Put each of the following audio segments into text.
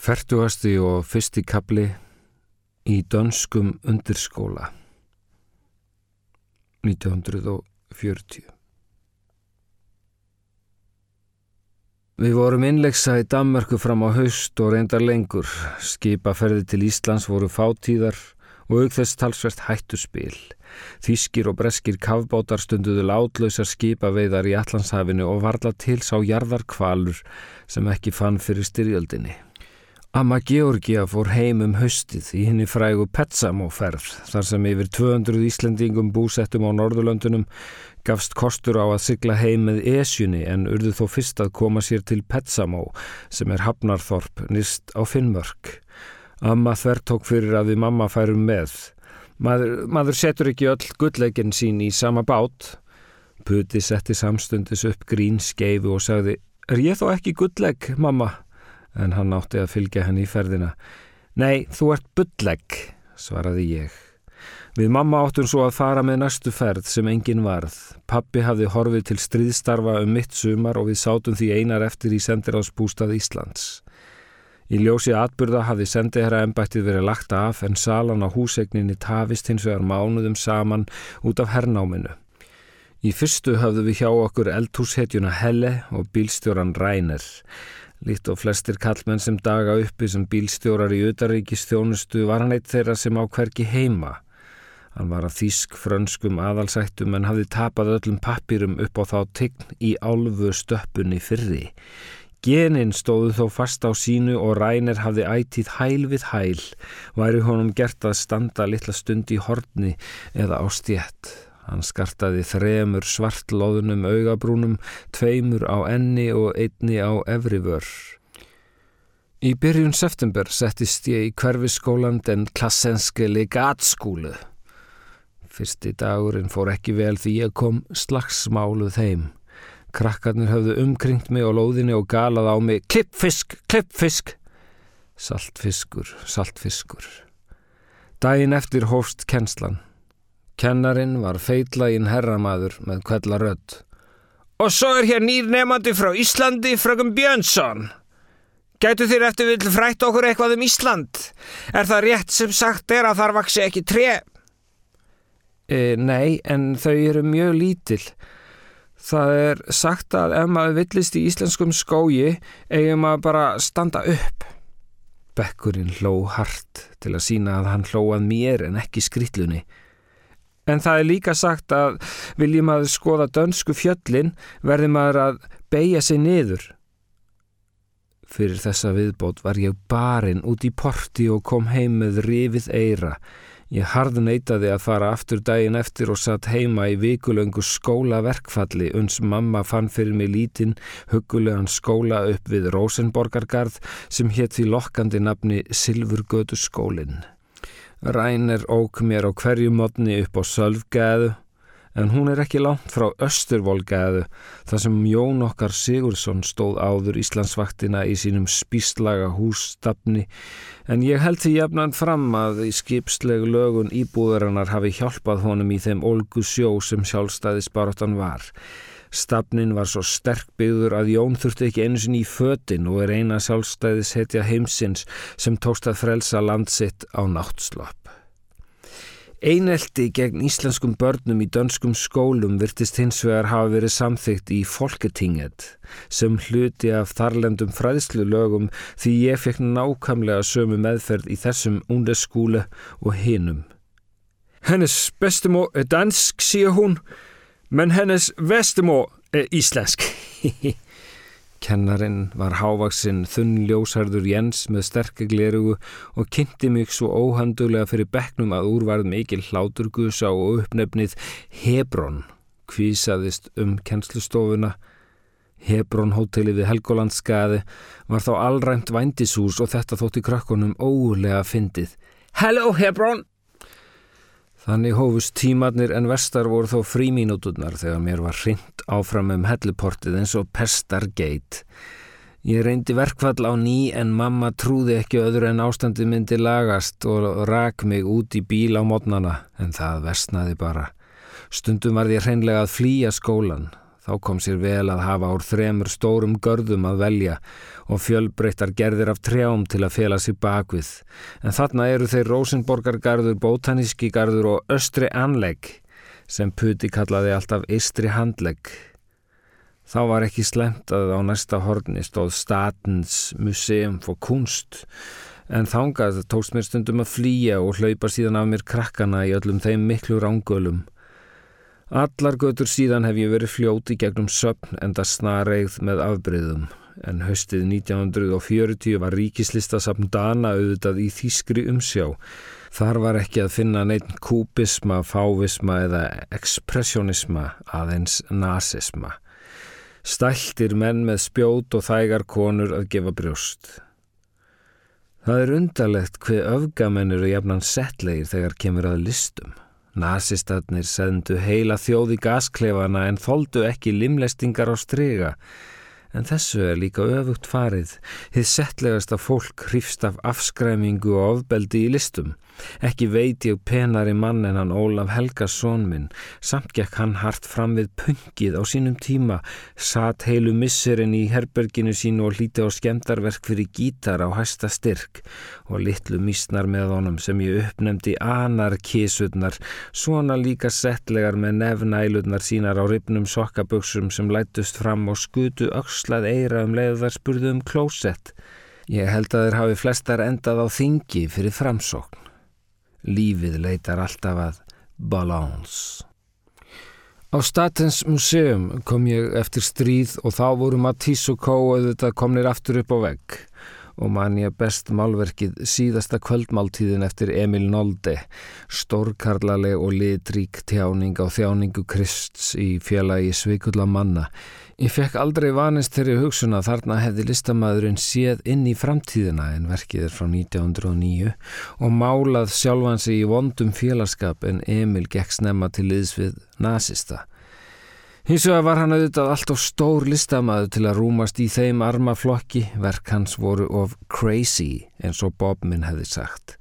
Fertugasti og fyrsti kapli í dönskum undirskóla 1940 Við vorum innleiksa í Danmarku fram á haust og reyndar lengur. Skipaferði til Íslands voru fátíðar og auk þess talsvert hættuspil. Þískir og breskir kafbátar stunduðu látlausar skipaveiðar í Allandshafinu og varla til sá jarðarkvalur sem ekki fann fyrir styrjöldinni. Amma Georgia fór heim um haustið í henni frægu Petsamóferð þar sem yfir 200 Íslendingum búsettum á Norðurlöndunum gafst kostur á að sigla heim með esjunni en urðu þó fyrst að koma sér til Petsamó sem er Hafnarþorp nýst á Finnmörk. Amma þvertók fyrir að við mamma færum með. Maður, maður setur ekki öll gullleginn sín í sama bát. Puti setti samstundis upp grín skeifu og sagði Er ég þó ekki gulllegg, mamma? En hann átti að fylgja henni í ferðina. Nei, þú ert bullegg, svaraði ég. Við mamma áttum svo að fara með næstu ferð sem engin varð. Pappi hafði horfið til stríðstarfa um mitt sumar og við sátum því einar eftir í sendiráðsbústað Íslands. Í ljósi atburða hafði sendiherra ennbættið verið lagt af en salan á húsegninni tafist hins vegar mánuðum saman út af hernáminu. Í fyrstu hafðu við hjá okkur eldhúshetjuna Helle og bílstjóran Ræner. Líkt og flestir kallmenn sem daga uppi sem bílstjórar í utaríkistjónustu var hann eitt þeirra sem á hverki heima. Hann var að þýsk frönskum aðalsættum en hafði tapað öllum pappirum upp á þá tign í álfu stöppunni fyrri. Genin stóðu þó fast á sínu og Rænir hafði ætið hæl við hæl, væri honum gert að standa litla stund í horni eða á stjett. Hann skartaði þremur svartlóðunum augabrúnum, tveimur á enni og einni á efri vör. Í byrjun september settist ég í hverfiskólan den klassenske legatskúlu. Fyrsti dagurinn fór ekki vel því ég kom slagsmáluð heim. Krakkarnir höfðu umkringt mig á lóðinni og galað á mig klippfisk, klippfisk. Saltfiskur, saltfiskur. Dæin eftir hófst kennslan. Kennarin var feitlægin herramaður með kvella rödd. Og svo er hér nýr nefandi frá Íslandi, frökkum Björnsson. Gætu þér eftir vil frætt okkur eitthvað um Ísland? Er það rétt sem sagt er að þar vaksi ekki tre? E, nei, en þau eru mjög lítil. Það er sagt að ef maður villist í íslenskum skógi, eigum maður bara standa upp. Bekkurinn hló hart til að sína að hann hlóað mér en ekki skrittlunni. En það er líka sagt að viljum að skoða dönsku fjöllin verði maður að beigja sig niður. Fyrir þessa viðbót var ég barinn út í porti og kom heim með rifið eira. Ég harð neytaði að fara aftur daginn eftir og satt heima í vikulöngu skólaverkfalli uns mamma fann fyrir mig lítinn hugulegan skóla upp við Rosenborgargarð sem hétt því lokkandi nafni Silfurgötu skólinn. Rænir ók mér á hverju modni upp á Sölvgæðu en hún er ekki langt frá Östurvolgæðu þar sem Jón okkar Sigursson stóð áður Íslandsvaktina í sínum spíslaga hússtafni en ég held því jafnan fram að í skipslegu lögun íbúðarinnar hafi hjálpað honum í þeim olgu sjó sem sjálfstæðisbaróttan var. Stafnin var svo sterk byggður að Jón þurfti ekki einu sinni í fötin og er eina sjálfstæðis hetja heimsins sem tókst að frelsa landsitt á náttslopp. Einelti gegn íslenskum börnum í dönskum skólum virtist hins vegar hafa verið samþygt í Folketinget sem hluti af þarlendum fræðslu lögum því ég fekk nákvæmlega sömu meðferð í þessum undeskúle og hinum. Hennes bestemor er dansk, síða hún men hennes vestemor er íslensk. Kennarin var hávaksinn þunn ljósarður Jens með sterkeglerugu og kynnti mig svo óhandulega fyrir bekknum að úrvarð mikil hláturgusa og uppnefnið Hebron kvísaðist um kennslustofuna. Hebron hóteli við Helgolandskaði var þá allræmt vændishús og þetta þótti krakkonum ólega fyndið. Hello Hebron! Þannig hófust tímatnir en vestar voru þó frímínúturnar þegar mér var hrind áfram um helluportið eins og pestargeit. Ég reyndi verkfall á ný en mamma trúði ekki öðru en ástandi myndi lagast og rak mig út í bíl á mótnana en það versnaði bara. Stundum var ég hreinlega að flýja skólan. Þá kom sér vel að hafa úr þremur stórum görðum að velja og fjölbreyttar gerðir af trjám til að fela sig bakvið. En þarna eru þeir Rosenborgargarður, Bótaníski garður og Östri Anlegg sem Puti kallaði alltaf Istri Handlegg. Þá var ekki slemt að á næsta horni stóð Statens Museum for Kunst en þángað tókst mér stundum að flýja og hlaupa síðan af mér krakkana í öllum þeim miklu rángölum. Allar götur síðan hef ég verið fljóti gegnum söpn enda snareigð með afbreyðum en höstið 1940 var ríkislistasapn Dana auðvitað í þýskri umsjá. Þar var ekki að finna neitt kúbisma, fávisma eða ekspressionisma aðeins nazisma. Stæltir menn með spjót og þægar konur að gefa brjóst. Það er undarlegt hver öfgamenn eru jafnan settlegir þegar kemur að listum. Nasistarnir sendu heila þjóði gasklefana en þóldu ekki limlestingar á strega. En þessu er líka öfugt farið. Þið settlegast að fólk hrifst af afskræmingu og ofbeldi í listum. Ekki veit ég penari mann en hann Ólaf Helgason minn. Samt gekk hann hart fram við pungið á sínum tíma, satt heilu missurinn í herberginu sínu og hlíti á skemdarverk fyrir gítar á hæsta styrk og litlu mísnar með honum sem ég uppnemdi anarkísutnar, svona líka settlegar með nefnælutnar sínar á ripnum sokkaböksum sem lætust fram og skutu ökslað eira um leiðar spurðu um klósett. Ég held að þeir hafi flestar endað á þingi fyrir framsókn. Lífið leitar alltaf að balans. Á Statens museum kom ég eftir stríð og þá voru Matisse og Kó auðvitað komnir aftur upp á vegg og man ég best málverkið síðasta kvöldmáltíðin eftir Emil Nolde, stórkarlaleg og litrík tjáning á þjáningu Krists í félagi Svikulla manna Ég fekk aldrei vanist þeirri hugsun að þarna hefði listamæðurinn séð inn í framtíðina en verkið er frá 1909 og málað sjálfan sig í vondum félagskap en Emil gekk snemma til liðs við nazista. Hins vegar var hann auðvitað allt of stór listamæður til að rúmast í þeim armaflokki, verk hans voru of crazy eins og Bob minn hefði sagt.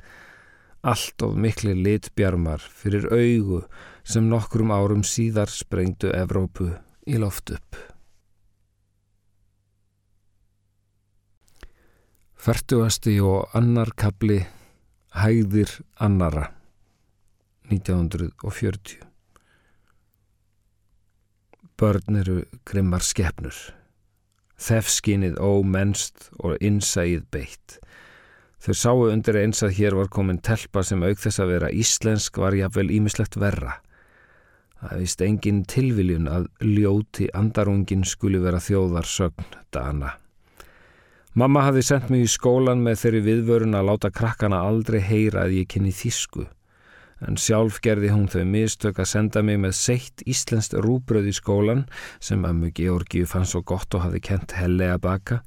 Allt of mikli litbjarmar fyrir augu sem nokkrum árum síðar sprengdu Evrópu í loft upp. Færtuasti og annar kapli Hæðir annara 1940 Börn eru grimmar skefnur Þefskinnið ómennst og innsæið beitt. Þau sáu undir eins að hér var komin telpa sem auk þess að vera íslensk var jáfnvel ímislegt verra. Það vist engin tilviljun að ljóti andarungin skuli vera þjóðarsögn dana Mamma hafði sendt mig í skólan með þeirri viðvörun að láta krakkana aldrei heyra að ég kynni þísku. En sjálf gerði hún þau mistök að senda mig með seitt íslenskt rúbröð í skólan sem ömmu Georgiu fann svo gott og hafði kent helli að baka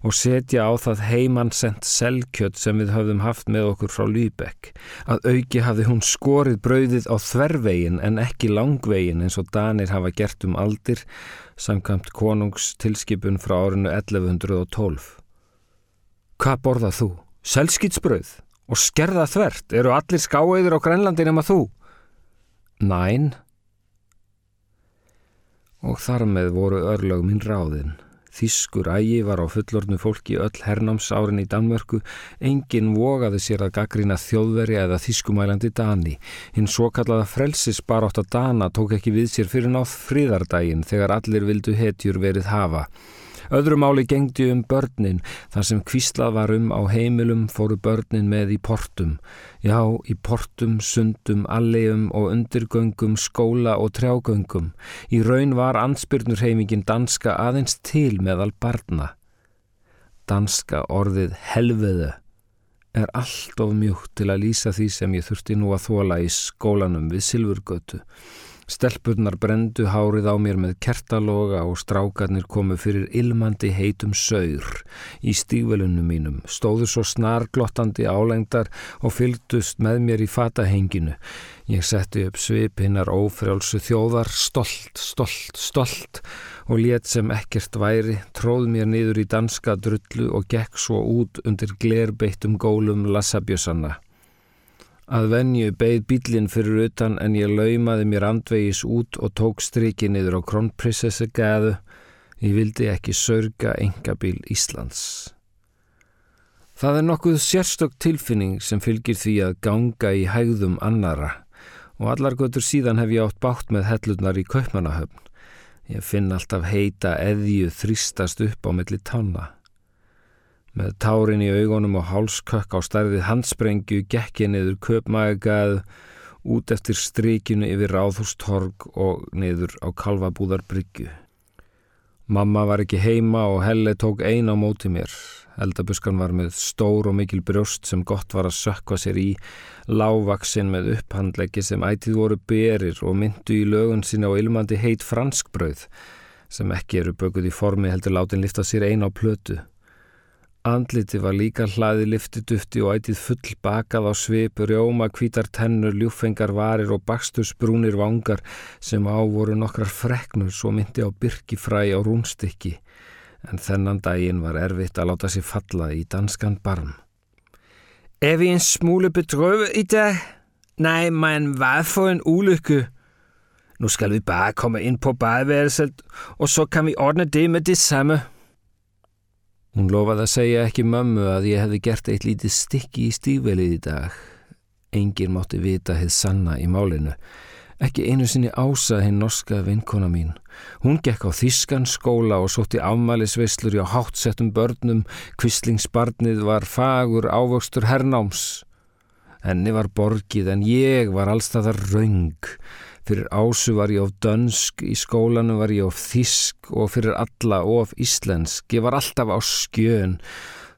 og setja á það heimann sendt selkjött sem við höfðum haft með okkur frá Lýbekk. Að auki hafði hún skorið brauðið á þvervegin en ekki langvegin eins og Danir hafa gert um aldir samkvæmt konungs tilskipun frá árinu 1112. Hvað borðað þú? Selskitsbröð? Og skerða þvert? Eru allir skáiður á Grænlandi nema þú? Næn. Og þar með voru örlög minn ráðinn. Þískur ægi var á fullornu fólki öll hernámsárin í Danmörku, enginn vogaði sér að gaggrina þjóðveri eða þískumælandi Dani. Hinn svo kallaða frelsis barátt að Dana tók ekki við sér fyrir nátt fríðardægin þegar allir vildu hetjur verið hafa. Öðru máli gengdi um börnin, þar sem kvíslað var um á heimilum fóru börnin með í portum. Já, í portum, sundum, allegjum og undirgöngum, skóla og trjágöngum. Í raun var ansbyrnurheimingin danska aðeins til meðal barna. Danska orðið helveðu er allt of mjúkt til að lýsa því sem ég þurfti nú að þóla í skólanum við Silfurgötu. Stelpurnar brendu hárið á mér með kertaloga og strákarnir komu fyrir ilmandi heitum saur í stígvelunum mínum, stóðu svo snarglottandi álengdar og fylgdust með mér í fatahenginu. Ég setti upp svip hinnar ófrjálsu þjóðar, stolt, stolt, stolt og let sem ekkert væri, tróð mér niður í danska drullu og gekk svo út undir glerbeittum gólum lassabjösanna. Að venju beigð bílinn fyrir utan en ég laumaði mér andvegis út og tók striki niður á kronprinsessi gæðu. Ég vildi ekki sörga engabíl Íslands. Það er nokkuð sérstök tilfinning sem fylgir því að ganga í hægðum annara og allar götur síðan hef ég átt bátt með hellurnar í kaupmannahöfn. Ég finn alltaf heita eðju þrýstast upp á milli tána. Með tárin í augunum og hálskökk á starfið handsprengju gekki niður köpmægað út eftir strykinu yfir ráðhústorg og niður á kalvabúðarbryggju. Mamma var ekki heima og Helle tók ein á móti mér. Eldabuskan var með stór og mikil brjóst sem gott var að sökva sér í, lágvaksin með upphandleggi sem ætið voru berir og myndu í lögun sína og ilmandi heit franskbröð sem ekki eru bökuð í formi heldur látin lifta sér ein á plötu. Andliti var líka hlaði lifti dufti og ætið full bakað á svip, rjóma, kvítar tennur, ljúfengar varir og bakstusbrúnir vangar sem á voru nokkrar freknur svo myndi á byrkifræ á rúnstykki. En þennan daginn var erfitt að láta sér falla i danskan barm. Er vi en smule bedrøvet i dag? Nej, men hvad for en ulykke? Nu skal vi bare komme ind på badeværelset, og så kan vi ordne det med det samme. Hún lofaði að segja ekki mömmu að ég hefði gert eitt lítið stykki í stífvelið í dag. Engin mátti vita heið sanna í málinu. Ekki einu sinni ása hinn norska vinkona mín. Hún gekk á þískan skóla og sótti afmælisveislur hjá hátsettum börnum. Kvistlingsbarnið var fagur ávöxtur hernáms. Henni var borgið en ég var allstaðar raung. Fyrir ásu var ég of dönsk, í skólanu var ég of þísk og fyrir alla of íslensk. Ég var alltaf á skjön.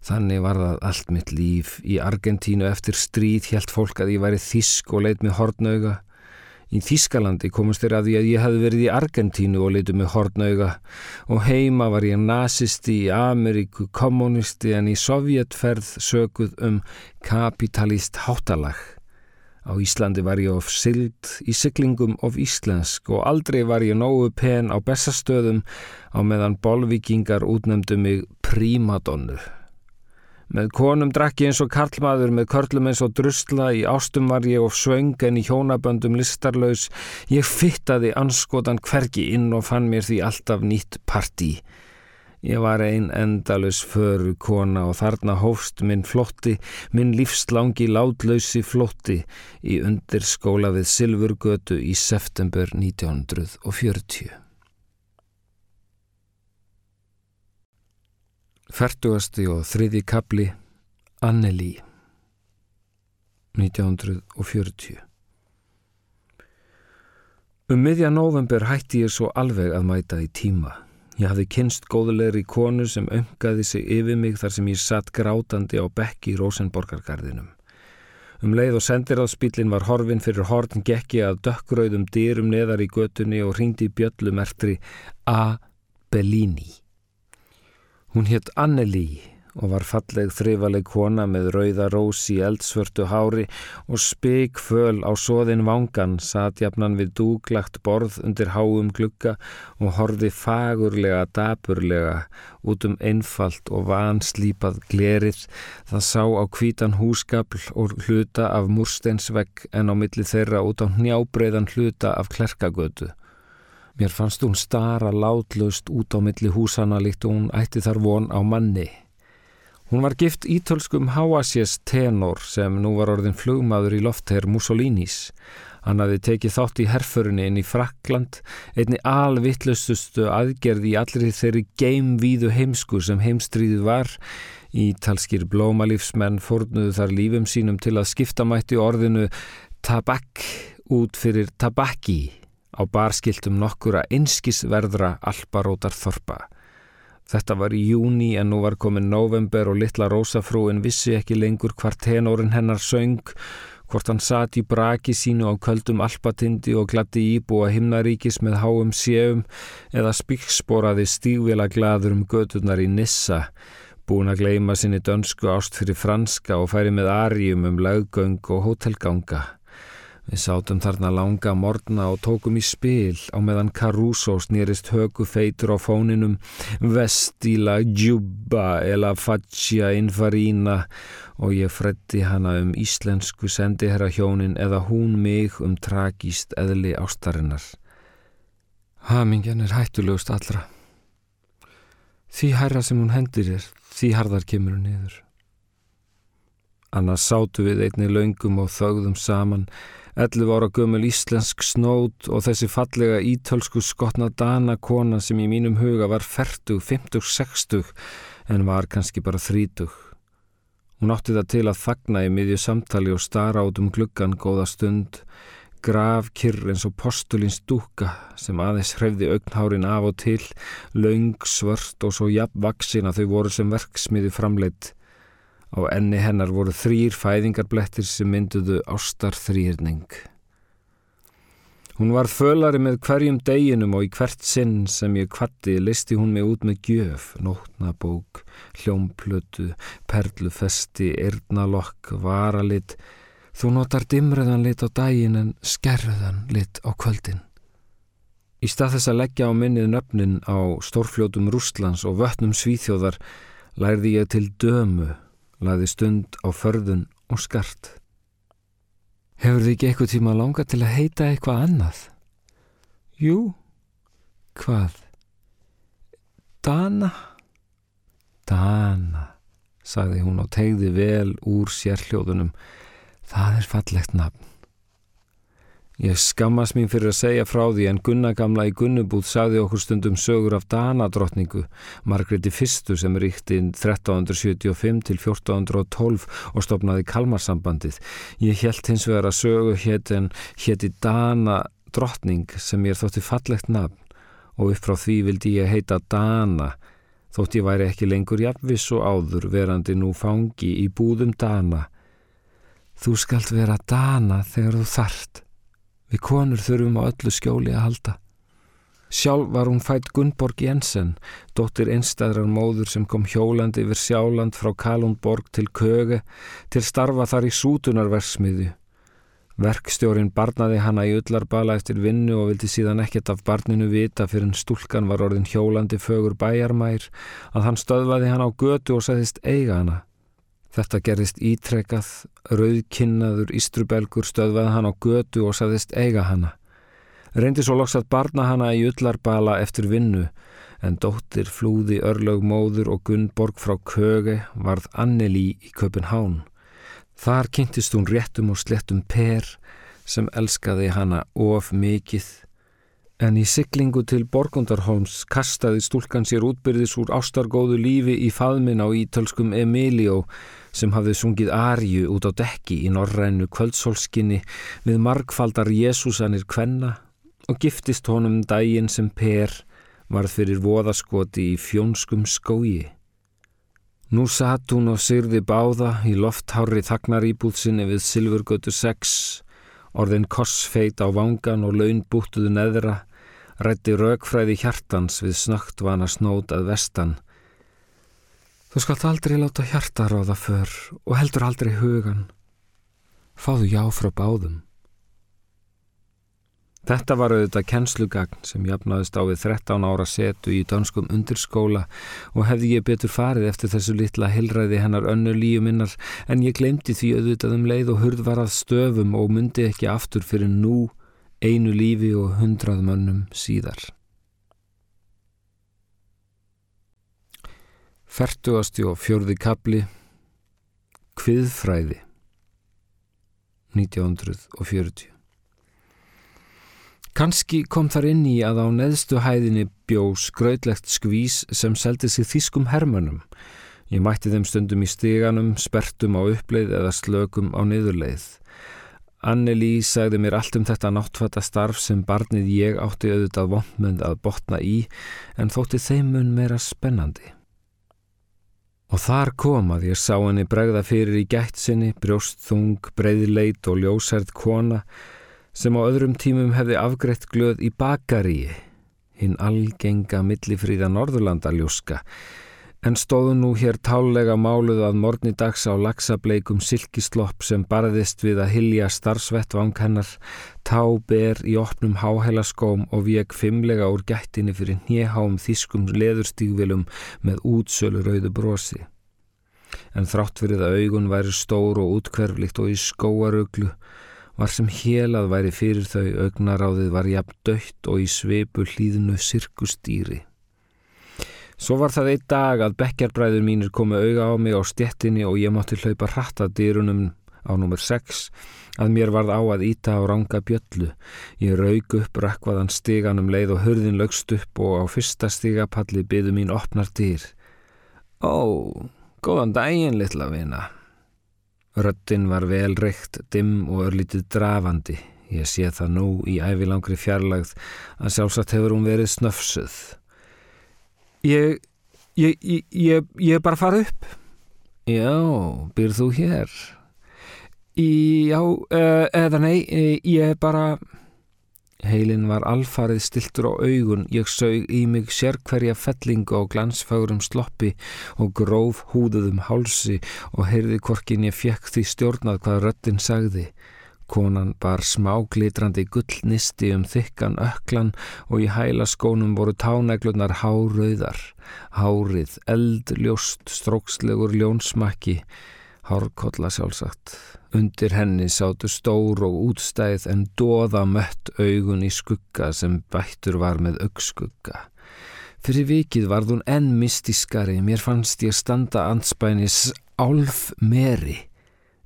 Þannig var það allt mitt líf. Í Argentínu eftir stríð helt fólk að ég væri þísk og leitt með hortnauga. Í Þískalandi komast þér að því að ég hefði verið í Argentínu og leitið með hortnauga og heima var ég nazisti í Ameríku, kommunisti en í Sovjetferð sökuð um kapitalist hátalag. Á Íslandi var ég of syld, í syklingum of íslensk og aldrei var ég nógu pen á bestastöðum á meðan bolvikingar útnefndu mig prímadonnu. Með konum drakk ég eins og karlmaður, með körlum eins og drusla, í ástum var ég of svöng en í hjónaböndum listarlaus. Ég fittaði anskotan hverki inn og fann mér því alltaf nýtt partí. Ég var ein endalus föru kona og þarna hófst minn flotti, minn lífslangi látlausi flotti í undirskóla við Silfurgötu í september 1940. Fertugasti og þriði kapli Anneli 1940 Um miðja november hætti ég svo alveg að mæta í tíma. Ég hafði kynst góðulegri konu sem öngaði sig yfir mig þar sem ég satt grátandi á bekki í Rosenborgargarðinum. Um leið og sendiráðspílinn var horfin fyrir horn gekki að dökkrauðum dyrum neðar í götunni og ringdi bjöllumertri A. Bellini. Hún hétt Anneli og var falleg þrifaleg kona með rauða rós í eldsvörtu hári og spik föl á soðin vangan satjafnan við dúglagt borð undir háum glugga og horfi fagurlega dapurlega út um einfalt og vanslýpað glerið það sá á kvítan húsgabl og hluta af mursteinsvegg en á milli þeirra út á hnjábreiðan hluta af klerkagötu. Mér fannst hún stara látlaust út á milli húsana líkt og hún ætti þar von á manni. Hún var gift ítölskum Háasjés tenor sem nú var orðin flugmaður í loftherr Mussolinis. Hann hafi tekið þátt í herförunni inn í Frakland, einni alvittlustustu aðgerði í allri þeirri geimvíðu heimsku sem heimstríðu var. Ítalskir blómalífsmenn fórnuðu þar lífum sínum til að skipta mætti orðinu tabak út fyrir tabaki á barskiltum nokkura einskisverðra albarótar þorpa. Þetta var í júni en nú var komin november og litla rósafrúin vissi ekki lengur hvart tenorin hennar söng, hvort hann sat í braki sínu á köldum alpatindi og glatti íbúa himnaríkis með háum séum eða spíksporaði stígvila gladur um gödunar í Nissa, búin að gleima sinni dönsku ást fyrir franska og færi með arjum um laugöng og hótelganga. Við sátum þarna langa morgna og tókum í spil á meðan Caruso snýrist högu feitur á fóninum Vestila Djúba eða Faccia Infarina og ég freddi hana um íslensku sendiherra hjónin eða hún mig um tragíst eðli ástarinnar. Hamingen er hættulegust allra. Því herra sem hún hendir er, því harðar kemur hún niður. Annars sátu við einni laungum og þögðum saman 11 ára gömul íslensk snót og þessi fallega ítölsku skotna dana kona sem í mínum huga var 40, 50, 60 en var kannski bara 30. Hún átti það til að þagna í miðju samtali og stara át um gluggan góða stund, grav kyrr eins og postulins dúka sem aðeins hrefði augnhárin af og til, laung, svört og svo jafn vaksin að þau voru sem verksmiði framleitt Á enni hennar voru þrýr fæðingarblettir sem mynduðu ástar þrýrning. Hún var fölari með hverjum deginum og í hvert sinn sem ég kvatti listi hún mig út með gjöf, nótnabók, hljómplötu, perlufesti, yrnalokk, varalit. Þú notar dimröðan lit á daginn en skerröðan lit á kvöldin. Í stað þess að leggja á minnið nöfnin á stórfljótum Rústlands og vötnum Svíþjóðar lærði ég til dömu laði stund á förðun og skart. Hefur þið ekki eitthvað tíma langa til að heita eitthvað annað? Jú, hvað? Dana? Dana, sagði hún og tegði vel úr sérhljóðunum. Það er fallegt nafn. Ég skammast mín fyrir að segja frá því en Gunnagamla í Gunnubúð sagði okkur stundum sögur af Danadrottningu, Margreti Fyrstu sem ríkti 1375 til 1412 og stopnaði Kalmarsambandið. Ég held hins vegar að sögu hétt en hétti Danadrottning sem ég þótti fallegt nafn og upp frá því vildi ég heita Dana þótt ég væri ekki lengur jafnvis og áður verandi nú fangi í búðum Dana. Þú skalt vera Dana þegar þú þart. Við konur þurfum á öllu skjóli að halda. Sjálf var hún fætt Gunnborg Jensen, dóttir einstæðrar móður sem kom hjólandi yfir sjáland frá Kalundborg til Köge til starfa þar í sútunarversmiðu. Verkstjórin barnaði hana í öllarbala eftir vinnu og vildi síðan ekkert af barninu vita fyrir en stúlkan var orðin hjólandi fögur bæjarmær að hann stöðvaði hana á götu og segðist eiga hana. Þetta gerðist ítrekað, rauðkinnaður Ístrubelgur stöðvaði hann á götu og saðist eiga hana. Reyndi svo loks að barna hana í ullarbala eftir vinnu, en dóttir flúði örlög móður og Gunnborg frá Köge varð Anneli í Köpenhán. Þar kynntist hún réttum og slettum per sem elskaði hana of mikið En í syklingu til Borgundarholms kastaði stúlkan sér útbyrðis úr ástargóðu lífi í faðmin á ítölskum Emilio sem hafði sungið Arju út á dekki í norrænu kvöldsólskinni við margfaldar Jésúsanir kvenna og giftist honum daginn sem Per varð fyrir voðaskoti í fjónskum skói. Nú satt hún og syrði báða í lofthári þagnaríbúðsinni við Silfurgötu 6, orðin korsfeit á vangan og laun búttuðu neðra rætti raukfræði hjartans við snögt vana snót að vestan. Þú skalt aldrei láta hjarta ráða för og heldur aldrei hugan. Fáðu já frá báðum. Þetta var auðvitað kennslugagn sem jafnaðist á við 13 ára setu í danskum undirskóla og hefði ég betur farið eftir þessu litla hilræði hennar önnu líu minnar en ég glemdi því auðvitað um leið og hurð var að stöfum og myndi ekki aftur fyrir nú einu lífi og hundrað mönnum síðar. Fertugasti og fjörði kapli Kviðfræði 1940 Kanski kom þar inn í að á neðstu hæðinni bjó skrautlegt skvís sem seldi sig þýskum hermönum. Ég mætti þeim stundum í stíganum, spertum á uppleið eða slökum á niðurleið. Anneli sagði mér allt um þetta náttfata starf sem barnið ég átti auðvitað vondmönd að botna í en þótti þeim mun meira spennandi. Og þar kom að ég sá henni bregða fyrir í gætt sinni, brjóstþung, breyðleit og ljósærd kona sem á öðrum tímum hefði afgreitt glöð í bakaríi, hinn algenga millifríða Norðurlandaljóska, en stóðu nú hér tálega máluð að morni dags á laxableikum silkislopp sem barðist við að hilja starfsvettvang hennar, tá ber í opnum háhælaskóm og vek fimmlega úr gættinni fyrir njeháum þýskum leðurstígvilum með útsölu rauðu brosi. En þrátt fyrir að augun væri stór og útkverflikt og í skóaruglu, var sem helað væri fyrir þau augnaráðið var jafn dött og í sveipu hlýðinu sirkustýri. Svo var það einn dag að bekkjarbræður mínir komu auga á mig á stjettinni og ég mátti hlaupa hratta dýrunum á nummer 6 að mér varð á að íta á ranga bjöllu. Ég raug upp rakvaðan stiganum leið og hörðin lögst upp og á fyrsta stigapalli byðu mín opnar dýr. Ó, góðan daginn litla vina. Röttin var vel reykt, dimm og örlítið drafandi. Ég sé það nú í ævilangri fjarlagð að sjálfsagt hefur hún verið snöfsuð. Ég, ég, ég, ég, er bara að fara upp. Já, byrð þú hér? Já, uh, eða nei, ég er bara... Heilin var alfarið stiltur á augun, ég sög í mig sérkverja fellingu á glansfárum sloppi og gróf húðuðum hálsi og heyrði korkin ég fekk því stjórnað hvað röttin sagði. Konan bar smáglitrandi gullnisti um þykkan öklan og í hæla skónum voru tánæglunar hárauðar. Hárið, eldljóst, strókslegur ljónsmakki, hárkolla sjálfsagt. Undir henni sátu stór og útstæð en doða mött augun í skugga sem bættur var með augskugga. Fyrir vikið varð hún enn mystiskari, mér fannst ég standa anspænis álf meri.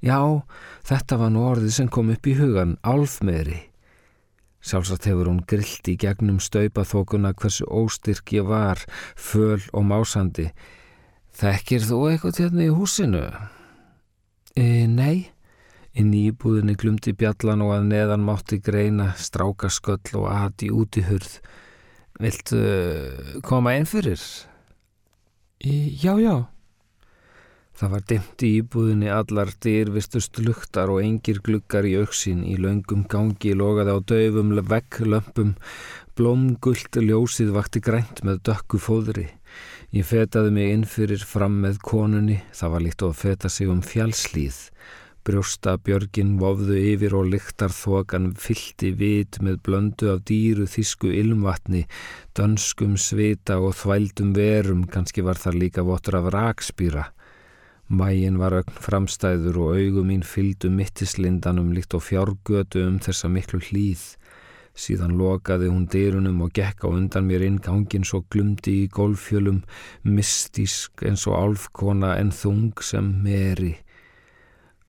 Já, þetta var nú orðið sem kom upp í hugan, álfmeðri. Sjálfsagt hefur hún grillt í gegnum staupaþókuna hversu óstyrk ég var, föl og másandi. Þekkir þú eitthvað hérna í húsinu? E, nei, í íbúðinni glumdi bjallan og að neðan mátti greina strákasköll og aðti út í hurð. Viltu koma einn fyrir? E, já, já. Það var dimt í íbúðinni allar dyrvistust luktar og engir glukkar í auksin í laungum gangi logaði á döfum vegglömpum, blómgullt ljósið vakti grænt með dökku fóðri. Ég fetaði mig inn fyrir fram með konunni, það var líkt að feta sig um fjálslíð. Brjósta björgin vofðu yfir og lyktar þokan fylti vit með blöndu af dýru þísku ilmvatni, dönskum svita og þvældum verum, kannski var það líka votur af rakspýra. Mægin var ögn framstæður og augum mín fylgdu mittislindanum líkt og fjárgötu um þessa miklu hlýð. Síðan lokaði hún dyrunum og gekk á undan mér inn gangin svo glumdi í golfjölum, mystísk eins og álfkona en þung sem meri.